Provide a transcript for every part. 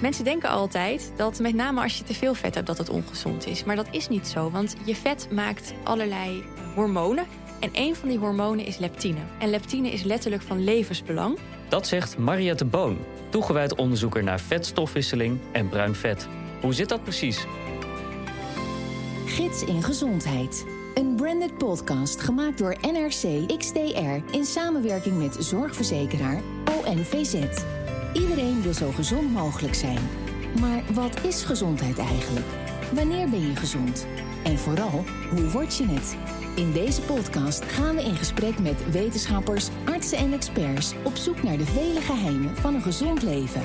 Mensen denken altijd dat met name als je te veel vet hebt dat het ongezond is. Maar dat is niet zo, want je vet maakt allerlei hormonen. En een van die hormonen is leptine. En leptine is letterlijk van levensbelang. Dat zegt Mariette Boon, toegewijd onderzoeker naar vetstofwisseling en bruin vet. Hoe zit dat precies? Gids in Gezondheid. Een branded podcast gemaakt door NRC XDR in samenwerking met zorgverzekeraar ONVZ. Iedereen wil zo gezond mogelijk zijn. Maar wat is gezondheid eigenlijk? Wanneer ben je gezond? En vooral, hoe word je het? In deze podcast gaan we in gesprek met wetenschappers, artsen en experts op zoek naar de vele geheimen van een gezond leven.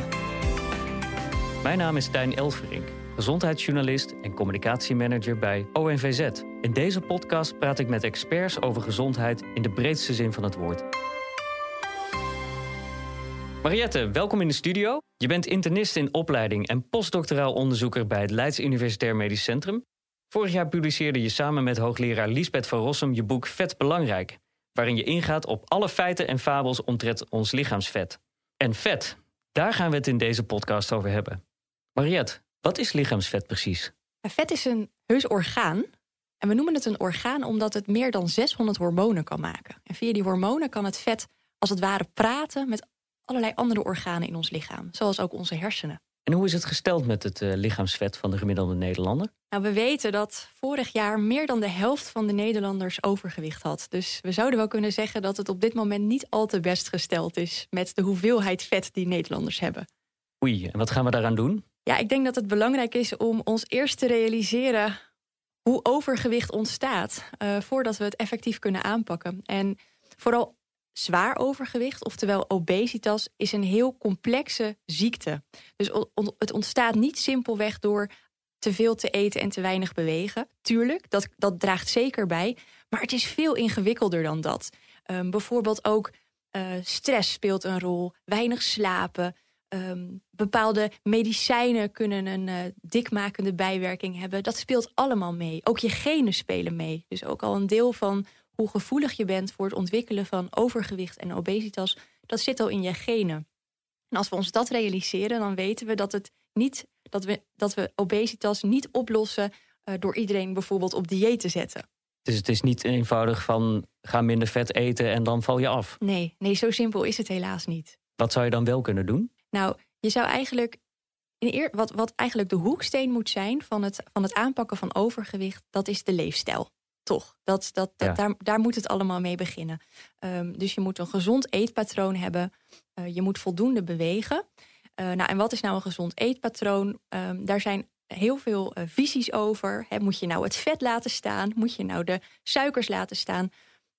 Mijn naam is Stijn Elverink, gezondheidsjournalist en communicatiemanager bij ONVZ. In deze podcast praat ik met experts over gezondheid in de breedste zin van het woord. Mariette, welkom in de studio. Je bent internist in opleiding en postdoctoraal onderzoeker bij het Leids Universitair Medisch Centrum. Vorig jaar publiceerde je samen met hoogleraar Liesbeth van Rossum je boek Vet Belangrijk, waarin je ingaat op alle feiten en fabels omtrent ons lichaamsvet. En vet, daar gaan we het in deze podcast over hebben. Mariette, wat is lichaamsvet precies? Vet is een heus orgaan. En we noemen het een orgaan omdat het meer dan 600 hormonen kan maken. En via die hormonen kan het vet als het ware praten met allerlei andere organen in ons lichaam, zoals ook onze hersenen. En hoe is het gesteld met het uh, lichaamsvet van de gemiddelde Nederlander? Nou, we weten dat vorig jaar meer dan de helft van de Nederlanders overgewicht had. Dus we zouden wel kunnen zeggen dat het op dit moment niet al te best gesteld is met de hoeveelheid vet die Nederlanders hebben. Oei, en wat gaan we daaraan doen? Ja, ik denk dat het belangrijk is om ons eerst te realiseren hoe overgewicht ontstaat, uh, voordat we het effectief kunnen aanpakken. En vooral zwaar overgewicht, oftewel obesitas, is een heel complexe ziekte. Dus het ontstaat niet simpelweg door te veel te eten en te weinig bewegen. Tuurlijk, dat, dat draagt zeker bij. Maar het is veel ingewikkelder dan dat. Um, bijvoorbeeld ook uh, stress speelt een rol, weinig slapen. Um, bepaalde medicijnen kunnen een uh, dikmakende bijwerking hebben. Dat speelt allemaal mee. Ook je genen spelen mee. Dus ook al een deel van hoe gevoelig je bent voor het ontwikkelen van overgewicht en obesitas, dat zit al in je genen. En als we ons dat realiseren, dan weten we dat, het niet, dat, we, dat we obesitas niet oplossen uh, door iedereen bijvoorbeeld op dieet te zetten. Dus het is niet eenvoudig van ga minder vet eten en dan val je af. Nee, nee, zo simpel is het helaas niet. Wat zou je dan wel kunnen doen? Nou, je zou eigenlijk in eer, wat, wat eigenlijk de hoeksteen moet zijn van het, van het aanpakken van overgewicht, dat is de leefstijl. Toch, dat, dat, dat daar, daar moet het allemaal mee beginnen. Um, dus je moet een gezond eetpatroon hebben. Uh, je moet voldoende bewegen. Uh, nou, en wat is nou een gezond eetpatroon? Um, daar zijn heel veel uh, visies over. He, moet je nou het vet laten staan? Moet je nou de suikers laten staan?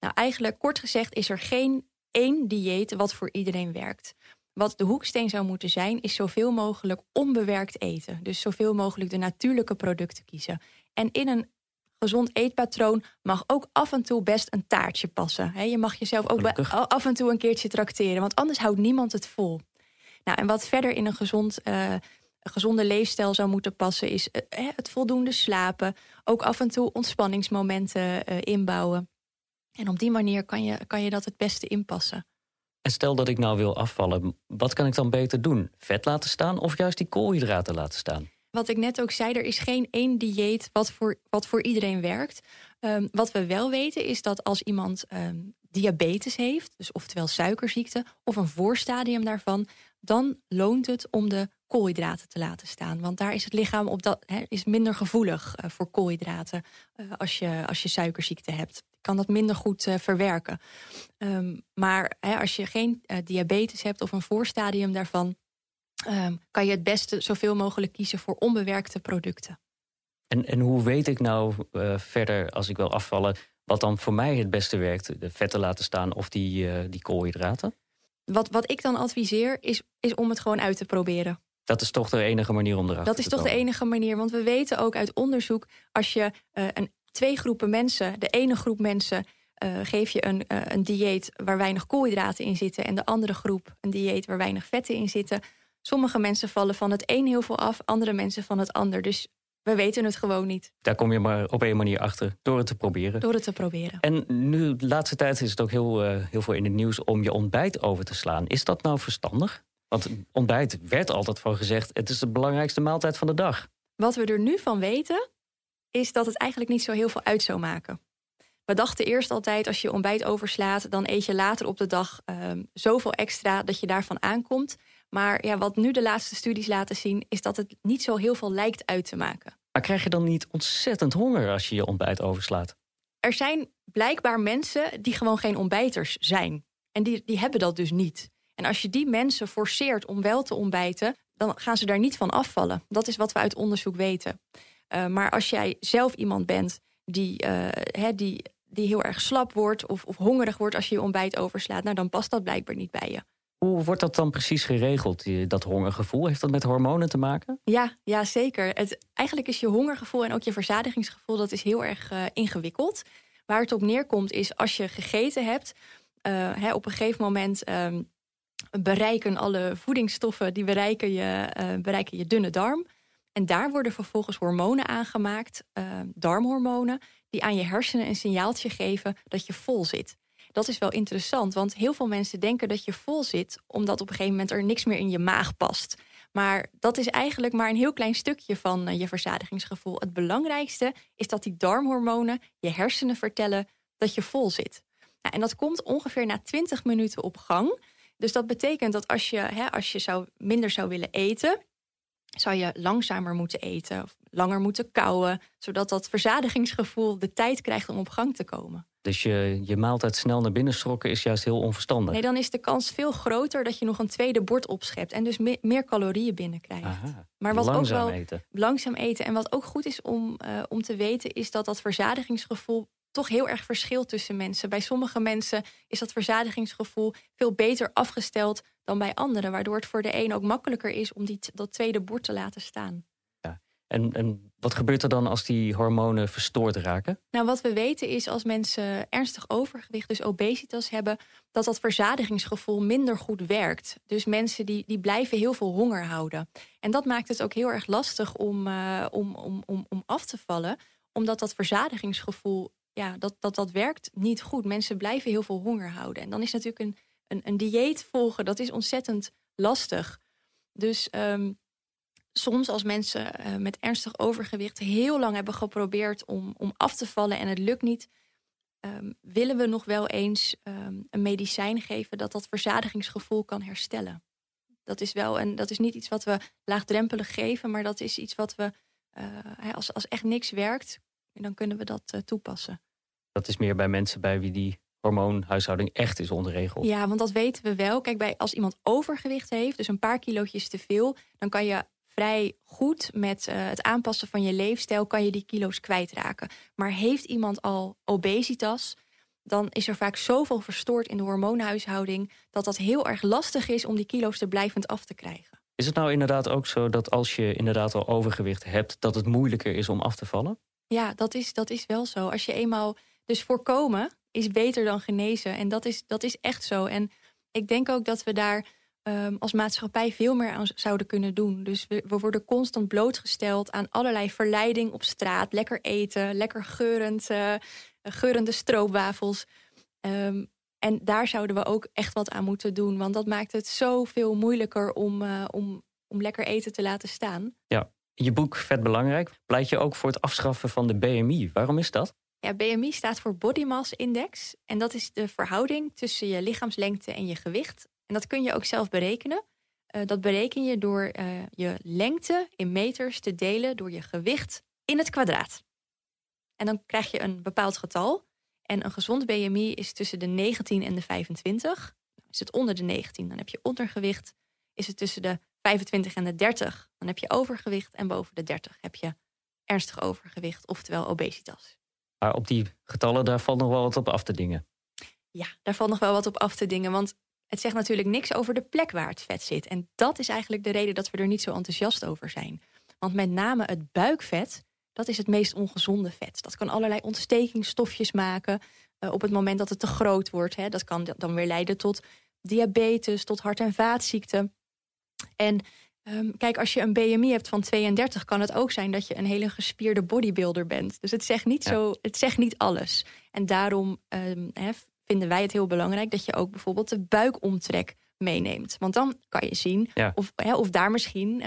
Nou, eigenlijk kort gezegd is er geen één dieet wat voor iedereen werkt. Wat de hoeksteen zou moeten zijn, is zoveel mogelijk onbewerkt eten. Dus zoveel mogelijk de natuurlijke producten kiezen. En in een gezond eetpatroon mag ook af en toe best een taartje passen. je mag jezelf ook af en toe een keertje trakteren, want anders houdt niemand het vol. Nou, en wat verder in een gezond, uh, gezonde leefstijl zou moeten passen, is uh, het voldoende slapen. Ook af en toe ontspanningsmomenten uh, inbouwen. En op die manier kan je, kan je dat het beste inpassen. En stel dat ik nou wil afvallen, wat kan ik dan beter doen? Vet laten staan of juist die koolhydraten laten staan? Wat ik net ook zei, er is geen één dieet wat voor, wat voor iedereen werkt. Um, wat we wel weten is dat als iemand um, diabetes heeft, dus oftewel suikerziekte, of een voorstadium daarvan, dan loont het om de koolhydraten te laten staan. Want daar is het lichaam op dat, is minder gevoelig uh, voor koolhydraten uh, als, je, als je suikerziekte hebt. Kan dat minder goed uh, verwerken. Um, maar als je geen diabetes hebt of een voorstadium daarvan, um, kan je het beste zoveel mogelijk kiezen voor onbewerkte producten. En, en hoe weet ik nou uh, verder, als ik wil afvallen, wat dan voor mij het beste werkt? De vetten laten staan of die, uh, die koolhydraten? Wat, wat ik dan adviseer, is, is om het gewoon uit te proberen. Dat is toch de enige manier om erachter Dat is toch de enige manier. Want we weten ook uit onderzoek, als je uh, een, twee groepen mensen, de ene groep mensen uh, geef je een, uh, een dieet waar weinig koolhydraten in zitten en de andere groep een dieet waar weinig vetten in zitten, Sommige mensen vallen van het een heel veel af, andere mensen van het ander. Dus we weten het gewoon niet. Daar kom je maar op een manier achter door het te proberen. Door het te proberen. En nu, de laatste tijd is het ook heel, uh, heel veel in het nieuws om je ontbijt over te slaan. Is dat nou verstandig? Want ontbijt werd altijd van gezegd: het is de belangrijkste maaltijd van de dag. Wat we er nu van weten, is dat het eigenlijk niet zo heel veel uit zou maken. We dachten eerst altijd, als je ontbijt overslaat, dan eet je later op de dag um, zoveel extra dat je daarvan aankomt. Maar ja, wat nu de laatste studies laten zien, is dat het niet zo heel veel lijkt uit te maken. Maar krijg je dan niet ontzettend honger als je je ontbijt overslaat? Er zijn blijkbaar mensen die gewoon geen ontbijters zijn. En die, die hebben dat dus niet. En als je die mensen forceert om wel te ontbijten, dan gaan ze daar niet van afvallen. Dat is wat we uit onderzoek weten. Uh, maar als jij zelf iemand bent die, uh, die, die heel erg slap wordt of, of hongerig wordt als je je ontbijt overslaat, nou, dan past dat blijkbaar niet bij je. Hoe wordt dat dan precies geregeld, dat hongergevoel? Heeft dat met hormonen te maken? Ja, ja zeker. Het, eigenlijk is je hongergevoel en ook je verzadigingsgevoel... dat is heel erg uh, ingewikkeld. Waar het op neerkomt is als je gegeten hebt... Uh, hè, op een gegeven moment um, bereiken alle voedingsstoffen... die bereiken je, uh, bereiken je dunne darm. En daar worden vervolgens hormonen aangemaakt, darmhormonen... die aan je hersenen een signaaltje geven dat je vol zit dat is wel interessant. Want heel veel mensen denken dat je vol zit, omdat op een gegeven moment er niks meer in je maag past. Maar dat is eigenlijk maar een heel klein stukje van eh, je verzadigingsgevoel. Het belangrijkste is dat die darmhormonen je hersenen vertellen dat je vol zit. Nou, en dat komt ongeveer na 20 minuten op gang. Dus dat betekent dat als je, hè, als je zou, minder zou willen eten, zou je langzamer moeten eten of langer moeten kauwen, zodat dat verzadigingsgevoel de tijd krijgt om op gang te komen. Dus je, je maaltijd snel naar binnen strokken is juist heel onverstandig. Nee, dan is de kans veel groter dat je nog een tweede bord opschept en dus meer, calorieën binnenkrijgt. Aha, maar wat langzaam ook wel eten. langzaam eten. En wat ook goed is om, uh, om te weten, is dat dat verzadigingsgevoel toch heel erg verschilt tussen mensen. Bij sommige mensen is dat verzadigingsgevoel veel beter afgesteld dan bij anderen, waardoor het voor de een ook makkelijker is om die, dat tweede bord te laten staan. En, en wat gebeurt er dan als die hormonen verstoord raken? Nou, wat we weten is als mensen ernstig overgewicht, dus obesitas hebben, dat dat verzadigingsgevoel minder goed werkt. Dus mensen die, die blijven heel veel honger houden. En dat maakt het ook heel erg lastig om, uh, om, om, om, om af te vallen, omdat dat verzadigingsgevoel, ja, dat, dat, dat werkt niet goed. Mensen blijven heel veel honger houden. En dan is natuurlijk een, een, een dieet volgen, dat is ontzettend lastig. Dus um, soms als mensen uh, met ernstig overgewicht heel lang hebben geprobeerd om, om af te vallen en het lukt niet, um, willen we nog wel eens um, een medicijn geven dat dat verzadigingsgevoel kan herstellen. Dat is wel en dat is niet iets wat we laagdrempelig geven, maar dat is iets wat we uh, als, als echt niks werkt, dan kunnen we dat uh, toepassen. Dat is meer bij mensen bij wie die hormoonhuishouding echt is onderregeld. Ja, want dat weten we wel. Kijk, bij, als iemand overgewicht heeft, dus een paar kilootjes te veel, dan kan je vrij goed met uh, het aanpassen van je leefstijl kan je die kilo's kwijtraken. Maar heeft iemand al obesitas, dan is er vaak zoveel verstoord in de hormoonhuishouding dat dat heel erg lastig is om die kilo's er blijvend af te krijgen. Is het nou inderdaad ook zo dat als je inderdaad al overgewicht hebt, dat het moeilijker is om af te vallen? Ja, dat is, dat is wel zo. Als je eenmaal. Dus voorkomen is beter dan genezen. En dat is, dat is echt zo. En ik denk ook dat we daar um, als maatschappij veel meer aan zouden kunnen doen. Dus we, we, worden constant blootgesteld aan allerlei verleiding op straat. Lekker eten, lekker geurend, uh, geurende stroopwafels. Um, en daar zouden we ook echt wat aan moeten doen. Want dat maakt het zoveel moeilijker om, uh, om, om lekker eten te laten staan. Ja, je boek Vet Belangrijk pleit je ook voor het afschaffen van de BMI. Waarom is dat? Ja, BMI staat voor Body Mass Index. En dat is de verhouding tussen je lichaamslengte en je gewicht. En dat kun je ook zelf berekenen. Uh, dat bereken je door uh, je lengte in meters te delen door je gewicht in het kwadraat. En dan krijg je een bepaald getal. En een gezond BMI is tussen de 19 en de 25. Is het onder de 19, dan heb je ondergewicht. Is het tussen de 25 en de 30, dan heb je overgewicht. En boven de 30 heb je ernstig overgewicht, oftewel obesitas. Maar op die getallen, daar valt nog wel wat op af te dingen. Ja, daar valt nog wel wat op af te dingen. Want het zegt natuurlijk niks over de plek waar het vet zit. En dat is eigenlijk de reden dat we er niet zo enthousiast over zijn. Want met name het buikvet, dat is het meest ongezonde vet. Dat kan allerlei ontstekingsstofjes maken uh, op het moment dat het te groot wordt. Hè. Dat kan dan weer leiden tot diabetes, tot hart- en vaatziekten. En um, kijk, als je een BMI hebt van 32, kan het ook zijn dat je een hele gespierde bodybuilder bent. Dus het zegt niet, ja. zo, het zegt niet alles. En daarom um, vinden wij het heel belangrijk dat je ook bijvoorbeeld de buikomtrek meeneemt. Want dan kan je zien of, hè, of daar misschien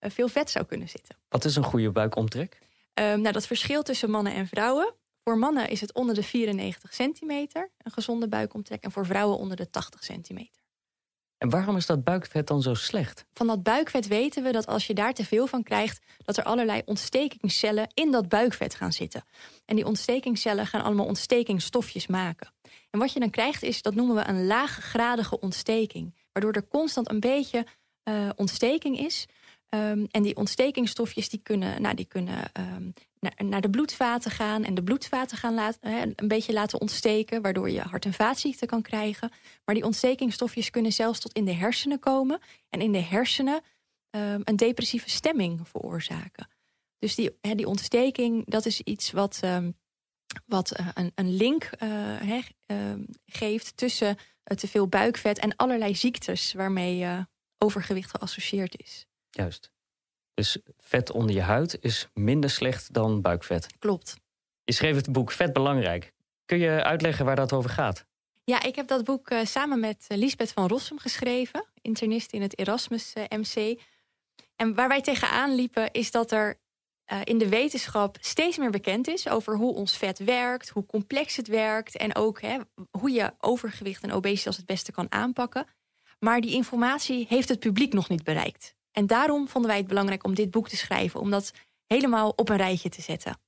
veel vet zou kunnen zitten. Wat is een goede buikomtrek? Um, nou, dat verschilt tussen mannen en vrouwen. Voor mannen is het onder de 94 centimeter, een gezonde buikomtrek. En voor vrouwen onder de 80 centimeter. En waarom is dat buikvet dan zo slecht? Van dat buikvet weten we dat als je daar te veel van krijgt, dat er allerlei ontstekingscellen in dat buikvet gaan zitten. En die ontstekingscellen gaan allemaal ontstekingsstofjes maken. En wat je dan krijgt is, dat noemen we een laaggradige ontsteking. Waardoor er constant een beetje uh, ontsteking is. Um, en die ontstekingsstofjes die kunnen, nou, die kunnen um, naar, naar, de bloedvaten gaan en de bloedvaten gaan laten, een beetje laten ontsteken, waardoor je hart- en vaatziekten kan krijgen. Maar die ontstekingsstofjes kunnen zelfs tot in de hersenen komen en in de hersenen um, een depressieve stemming veroorzaken. Dus die, die ontsteking, dat is iets wat, wat uh, een, een, link uh, geeft tussen te veel buikvet en allerlei ziektes waarmee overgewicht geassocieerd is. Juist. Dus vet onder je huid is minder slecht dan buikvet. Klopt. Je schreef het boek Vet Belangrijk. Kun je uitleggen waar dat over gaat? Ja, ik heb dat boek uh, samen met uh, Lisbeth van Rossum geschreven, internist in het Erasmus uh, eh, MC. En waar wij tegenaan liepen is dat er in de wetenschap steeds meer bekend is over hoe ons vet werkt, hoe complex het werkt en ook hè, hoe je overgewicht en obesitas het beste kan aanpakken. Maar die informatie heeft het publiek nog niet bereikt. En daarom vonden wij het belangrijk om dit boek te schrijven, om dat helemaal op een rijtje te zetten.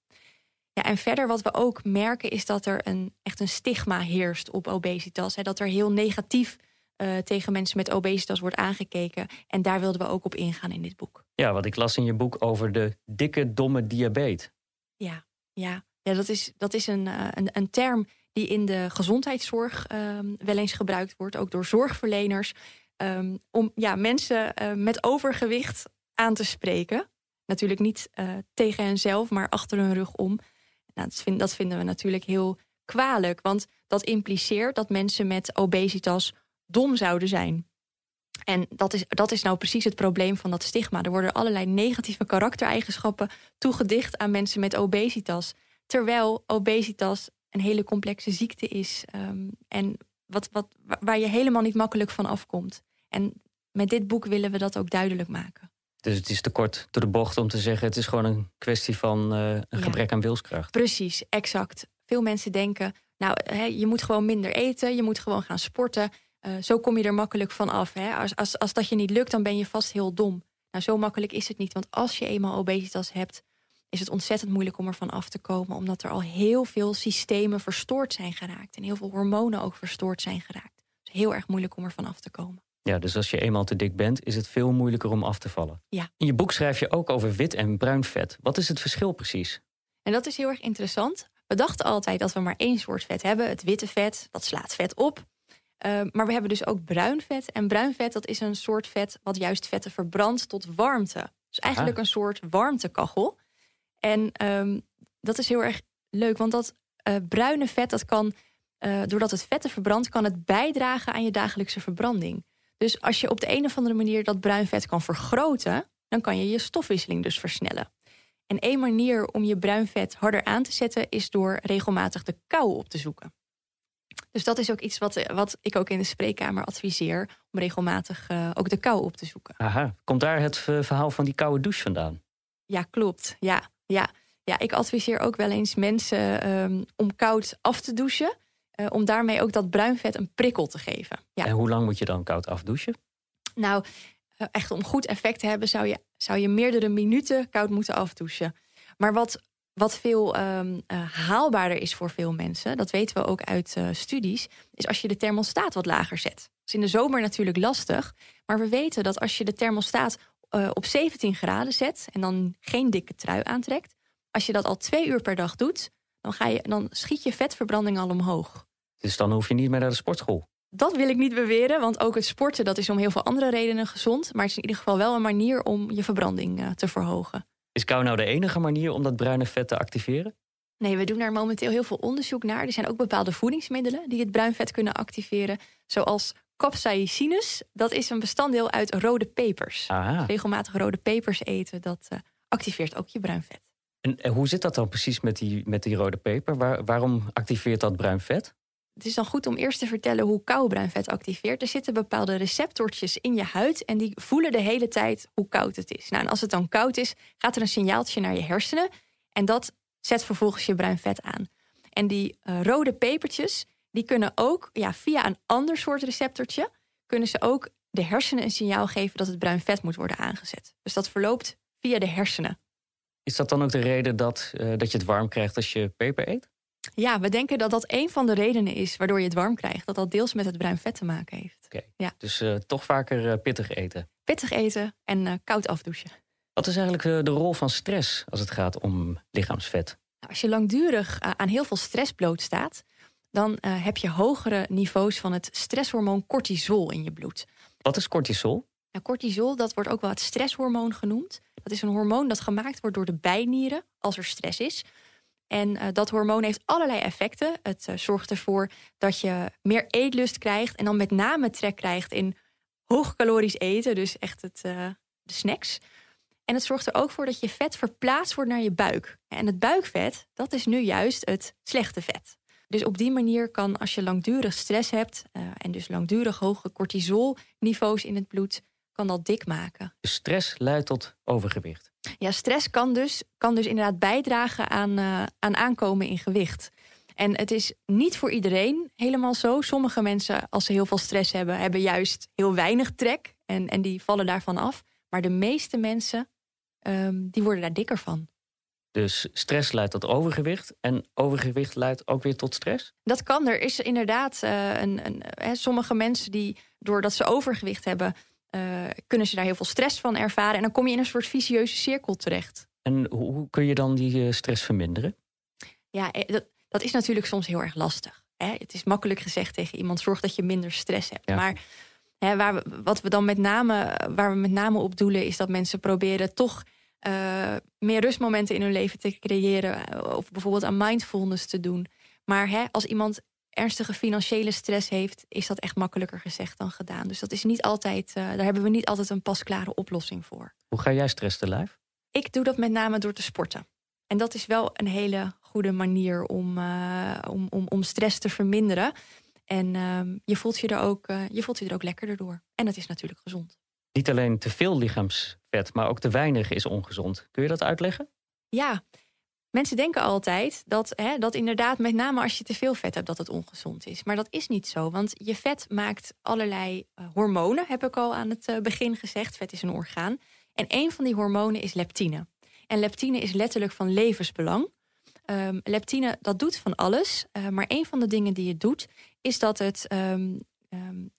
Ja, en verder wat we ook merken is dat er een, echt een stigma heerst op obesitas. Hè, dat er heel negatief uh, tegen mensen met obesitas wordt aangekeken. En daar wilden we ook op ingaan in dit boek. Ja, wat ik las in je boek over de dikke, domme diabetes. Ja, ja. ja dat is, dat is een, uh, een, een term die in de gezondheidszorg uh, wel eens gebruikt wordt, ook door zorgverleners. Um, om ja, mensen uh, met overgewicht aan te spreken. Natuurlijk niet uh, tegen henzelf, maar achter hun rug om. Nou, dat, dat vinden we natuurlijk heel kwalijk. Want dat impliceert dat mensen met obesitas dom zouden zijn. En dat is, dat is nou precies het probleem van dat stigma. Er worden allerlei negatieve karaktereigenschappen toegedicht aan mensen met obesitas. Terwijl obesitas een hele complexe ziekte is. Um, en wat, wat, waar je helemaal niet makkelijk van afkomt. En met dit boek willen we dat ook duidelijk maken. Dus het is te kort door de bocht om te zeggen: het is gewoon een kwestie van uh, een gebrek aan wilskracht. Precies, exact. Veel mensen denken: nou, hè, je moet gewoon minder eten, je moet gewoon gaan sporten. Uh, zo kom je er makkelijk van af. Hè? Als, als, als dat je niet lukt, dan ben je vast heel dom. Nou, zo makkelijk is het niet. Want als je eenmaal obesitas hebt, is het ontzettend moeilijk om ervan af te komen. Omdat er al heel veel systemen verstoord zijn geraakt. En heel veel hormonen ook verstoord zijn geraakt. Het is heel erg moeilijk om ervan af te komen. Ja, dus als je eenmaal te dik bent, is het veel moeilijker om af te vallen. Ja. In je boek schrijf je ook over wit en bruin vet. Wat is het verschil precies? En dat is heel erg interessant. We dachten altijd dat we maar één soort vet hebben, het witte vet. Dat slaat vet op. Uh, maar we hebben dus ook bruin vet. En bruin vet dat is een soort vet wat juist vetten verbrandt tot warmte. Dus eigenlijk een soort warmtekachel. En um, dat is heel erg leuk, want dat uh, bruine vet, dat kan, uh, doordat het vetten verbrandt, kan het bijdragen aan je dagelijkse verbranding. Dus als je op de een of andere manier dat bruin vet kan vergroten, dan kan je je stofwisseling dus versnellen. En één manier om je bruin vet harder aan te zetten is door regelmatig de kou op te zoeken. Dus dat is ook iets wat, wat ik ook in de spreekkamer adviseer, om regelmatig uh, ook de kou op te zoeken. Aha, komt daar het verhaal van die koude douche vandaan? Ja, klopt. Ja, ja. ja ik adviseer ook wel eens mensen um, om koud af te douchen. Uh, om daarmee ook dat bruin vet een prikkel te geven. Ja. En hoe lang moet je dan koud afdouchen? Nou, uh, echt om goed effect te hebben, zou je, zou je meerdere minuten koud moeten afdouchen. Maar wat, wat veel um, uh, haalbaarder is voor veel mensen, dat weten we ook uit studies, is als je de thermostaat wat lager zet. Dat is in de zomer natuurlijk lastig, maar we weten dat als je de thermostaat op 17 graden zet en dan geen dikke trui aantrekt, als je dat al twee uur per dag doet, dan, ga je, dan schiet je vetverbranding al omhoog. Dus dan hoef je niet meer naar de sportschool. Dat wil ik niet beweren, want ook het sporten dat is om heel veel andere redenen gezond. Maar het is in ieder geval wel een manier om je verbranding uh, te verhogen. Is kou nou de enige manier om dat bruine vet te activeren? Nee, we doen daar momenteel heel veel onderzoek naar. Er zijn ook bepaalde voedingsmiddelen die het bruin vet kunnen activeren. Zoals capsaicines. Dat is een bestanddeel uit rode pepers. Aha. regelmatig rode pepers eten, dat uh, activeert ook je bruin vet. En, en, hoe zit dat dan precies met die, met die rode peper? Waar, waarom activeert dat bruin vet? het is dan goed om eerst te vertellen hoe koud bruin vet activeert. Er zitten bepaalde receptortjes in je huid en die voelen de hele tijd hoe koud het is. Nou, en als het dan koud is, gaat er een signaaltje naar je hersenen en dat zet vervolgens je bruin vet aan. En die uh, rode pepertjes, die kunnen ook ja, via een ander soort receptortje, kunnen ze ook de hersenen een signaal geven dat het bruin vet moet worden aangezet. Dus dat verloopt via de hersenen. Is dat dan ook de reden dat, uh, dat je het warm krijgt als je peper eet? Ja, we denken dat dat een van de redenen is waardoor je het warm krijgt. Dat dat deels met het bruin vet te maken heeft. Oké, ja. dus uh, toch vaker uh, pittig eten. Pittig eten en koud afdouchen. Wat is eigenlijk de rol van stress als het gaat om lichaamsvet? Nou, als je langdurig aan heel veel stress blootstaat, dan heb je hogere niveaus van het stresshormoon cortisol in je bloed. Wat is cortisol? Nou, cortisol, dat wordt ook wel het stresshormoon genoemd. Dat is een hormoon dat gemaakt wordt door de bijnieren als er stress is. En uh, dat hormoon heeft allerlei effecten. Het uh, zorgt ervoor dat je meer eetlust krijgt en dan met name trek krijgt in hoogcalorisch eten, dus echt het, uh, de snacks. En het zorgt er ook voor dat je vet verplaatst wordt naar je buik. En het buikvet, dat is nu juist het slechte vet. Dus op die manier kan, als je langdurig stress hebt en dus langdurig hoge cortisolniveaus in het bloed, kan dat dik maken. Stress leidt tot overgewicht. Ja, stress kan dus, kan dus inderdaad bijdragen aan, uh, aan aankomen in gewicht. En het is niet voor iedereen helemaal zo. Sommige mensen, als ze heel veel stress hebben, hebben juist heel weinig trek. En, en die vallen daarvan af. Maar de meeste mensen, um, die worden daar dikker van. Dus stress leidt tot overgewicht. En overgewicht leidt ook weer tot stress? Dat kan. Er is inderdaad uh, een, een, hè, sommige mensen die, doordat ze overgewicht hebben, uh, kunnen ze daar heel veel stress van ervaren. En dan kom je in een soort vicieuze cirkel terecht. En hoe kun je dan die stress verminderen? Ja, eh, dat, dat is natuurlijk soms heel erg lastig. Hè? Het is makkelijk gezegd tegen iemand: zorg dat je minder stress hebt. Ja. Maar hè, waar we, wat we dan met name, waar we met name op doelen, is dat mensen proberen toch uh, meer rustmomenten in hun leven te creëren. Of bijvoorbeeld aan mindfulness te doen. Maar hè, als iemand ernstige financiële stress heeft, is dat echt makkelijker gezegd dan gedaan. Dus dat is niet altijd, uh, daar hebben we niet altijd een pasklare oplossing voor. Hoe ga jij stress te lijf? Ik doe dat met name door te sporten. En dat is wel een hele goede manier om, uh, om, om, om stress te verminderen. En uh, je, voelt je, er ook, je voelt je er ook lekkerder door. En het is natuurlijk gezond. Niet alleen te veel lichaamsvet, maar ook te weinig is ongezond. Kun je dat uitleggen? Ja, Mensen denken altijd dat, hè, dat inderdaad, met name als je te veel vet hebt, dat het ongezond is. Maar dat is niet zo, want je vet maakt allerlei uh, hormonen, heb ik al aan het uh, begin gezegd. Vet is een orgaan. En een van die hormonen is leptine. En leptine is letterlijk van levensbelang. Um, leptine, dat doet van alles. Uh, maar een van de dingen die het doet, is dat het um, um,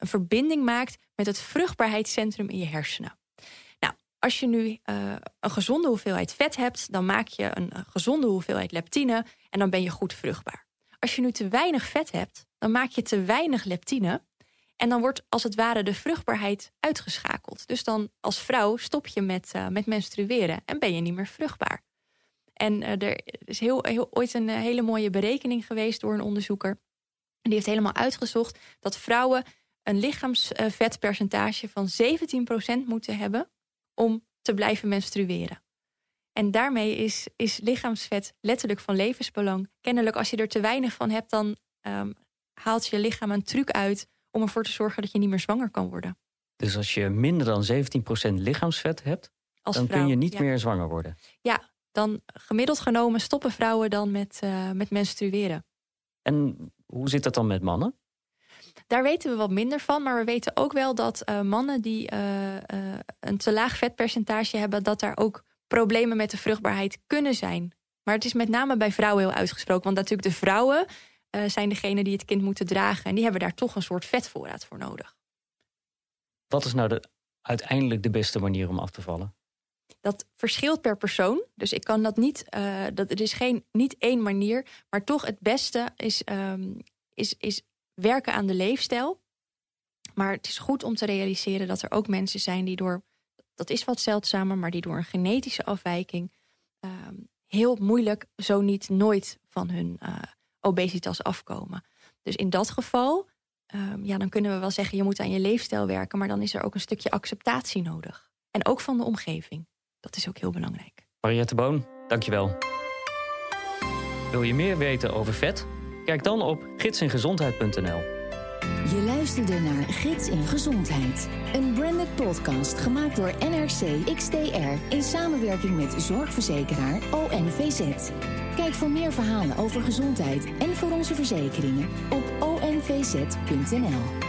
een verbinding maakt met het vruchtbaarheidscentrum in je hersenen. Als je nu uh, een gezonde hoeveelheid vet hebt, dan maak je een, een gezonde hoeveelheid leptine en dan ben je goed vruchtbaar. Als je nu te weinig vet hebt, dan maak je te weinig leptine en dan wordt als het ware de vruchtbaarheid uitgeschakeld. Dus dan als vrouw stop je met, uh, met menstrueren en ben je niet meer vruchtbaar. En er is heel, heel, ooit een hele mooie berekening geweest door een onderzoeker. En die heeft helemaal uitgezocht dat vrouwen een lichaamsvetpercentage van 17% moeten hebben om te blijven menstrueren. En daarmee is, is lichaamsvet letterlijk van levensbelang. Kennelijk, als je er te weinig van hebt, dan um, haalt je lichaam een truc uit om ervoor te zorgen dat je niet meer zwanger kan worden. Dus als je minder dan 17% lichaamsvet hebt, als dan kun je niet ja. meer zwanger worden. Ja, dan gemiddeld genomen stoppen vrouwen dan met, uh, met menstrueren. En hoe zit dat dan met mannen? Daar weten we wat minder van, maar we weten ook wel dat uh, mannen die uh, uh, een te laag vetpercentage hebben, dat daar ook problemen met de vruchtbaarheid kunnen zijn. Maar het is met name bij vrouwen heel uitgesproken, want natuurlijk de vrouwen zijn degene die het kind moeten dragen en die hebben daar toch een soort vetvoorraad voor nodig. Wat is nou de, uiteindelijk de beste manier om af te vallen? Dat verschilt per persoon. Dus ik kan dat niet. dat, er is geen, niet één manier. Maar toch het beste is, um, is, is werken aan de leefstijl. Maar het is goed om te realiseren dat er ook mensen zijn die door, dat is wat zeldzamer, maar die door een genetische afwijking um, heel moeilijk, zo niet nooit van hun uh, obesitas afkomen. Dus in dat geval, um, ja, dan kunnen we wel zeggen, je moet aan je leefstijl werken, maar dan is er ook een stukje acceptatie nodig. En ook van de omgeving. Dat is ook heel belangrijk. Mariette Boon, dankjewel. Wil je meer weten over vet? Kijk dan op gidsingezondheid.nl. Je luisterde naar Gids in Gezondheid. Een branded podcast gemaakt door NRC XTR in samenwerking met zorgverzekeraar ONVZ. Kijk voor meer verhalen over gezondheid en voor onze verzekeringen op onvz.nl.